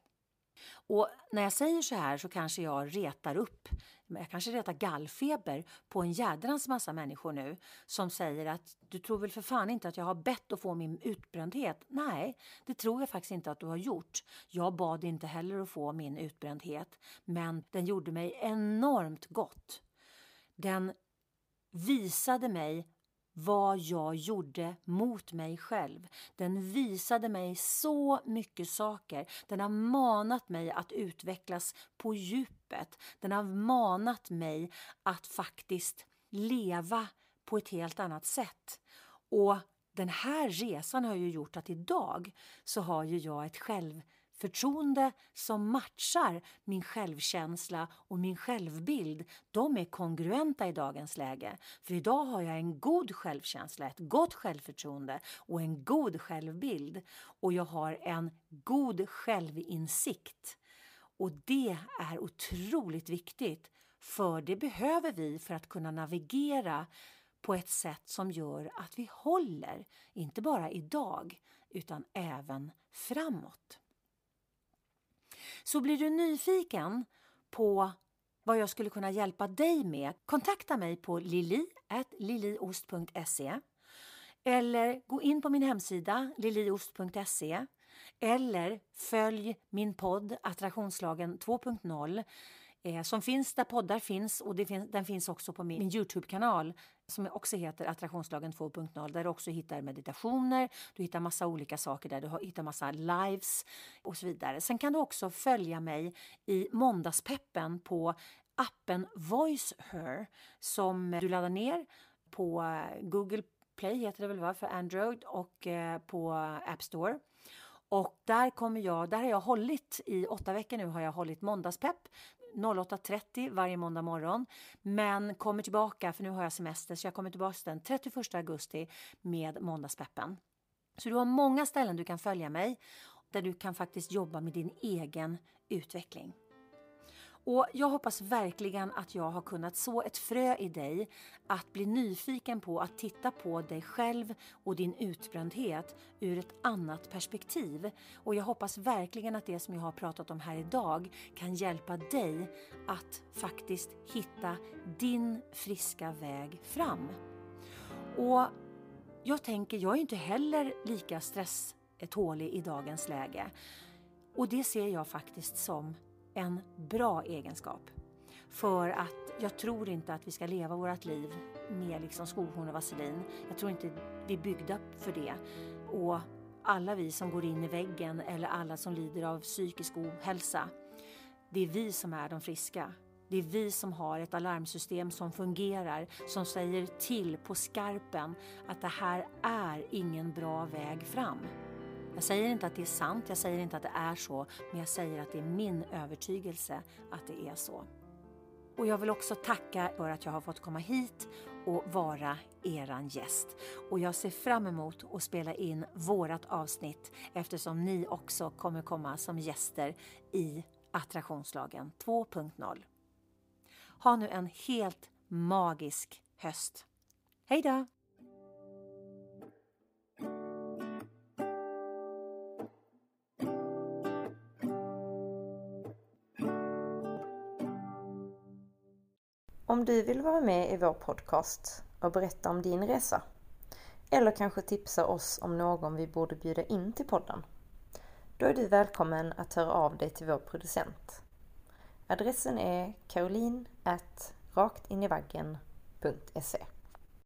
Och när jag säger så här så kanske jag retar upp, jag kanske retar gallfeber på en jädrans massa människor nu som säger att du tror väl för fan inte att jag har bett att få min utbrändhet? Nej, det tror jag faktiskt inte att du har gjort. Jag bad inte heller att få min utbrändhet, men den gjorde mig enormt gott. Den visade mig vad jag gjorde mot mig själv. Den visade mig så mycket saker. Den har manat mig att utvecklas på djupet. Den har manat mig att faktiskt leva på ett helt annat sätt. Och den här resan har ju gjort att idag så har ju jag ett själv Förtroende som matchar min självkänsla och min självbild, de är kongruenta i dagens läge. För idag har jag en god självkänsla, ett gott självförtroende och en god självbild. Och jag har en god självinsikt. Och det är otroligt viktigt, för det behöver vi för att kunna navigera på ett sätt som gör att vi håller, inte bara idag, utan även framåt. Så blir du nyfiken på vad jag skulle kunna hjälpa dig med, kontakta mig på lili.liliost.se eller gå in på min hemsida liliost.se eller följ min podd Attraktionslagen 2.0 eh, som finns där poddar finns och finns, den finns också på min, min Youtube-kanal som också heter Attraktionslagen 2.0 där du också hittar meditationer, du hittar massa olika saker där, du hittar massa lives och så vidare. Sen kan du också följa mig i Måndagspeppen på appen Voice Her som du laddar ner på eh, Google Play heter det väl va, för Android och eh, på App Store. Och där kommer jag, där har jag hållit i åtta veckor nu har jag hållit måndagspepp 08.30 varje måndag morgon. Men kommer tillbaka, för nu har jag semester, så jag kommer tillbaka den 31 augusti med Måndagspeppen. Så du har många ställen du kan följa mig där du kan faktiskt jobba med din egen utveckling. Och Jag hoppas verkligen att jag har kunnat så ett frö i dig att bli nyfiken på att titta på dig själv och din utbrändhet ur ett annat perspektiv. Och jag hoppas verkligen att det som jag har pratat om här idag kan hjälpa dig att faktiskt hitta din friska väg fram. Och jag tänker, jag är inte heller lika stresstålig i dagens läge. Och det ser jag faktiskt som en bra egenskap. För att jag tror inte att vi ska leva vårt liv med liksom skohorn och vaselin. Jag tror inte vi är byggda för det. Och alla vi som går in i väggen eller alla som lider av psykisk ohälsa, det är vi som är de friska. Det är vi som har ett alarmsystem som fungerar, som säger till på skarpen att det här är ingen bra väg fram. Jag säger inte att det är sant, jag säger inte att det är så, men jag säger att det är min övertygelse att det är så. Och jag vill också tacka för att jag har fått komma hit och vara eran gäst. Och jag ser fram emot att spela in vårat avsnitt eftersom ni också kommer komma som gäster i Attraktionslagen 2.0. Ha nu en helt magisk höst. Hej då! Om du vill vara med i vår podcast och berätta om din resa eller kanske tipsa oss om någon vi borde bjuda in till podden. Då är du välkommen att höra av dig till vår producent. Adressen är caroline raktinivaggen.se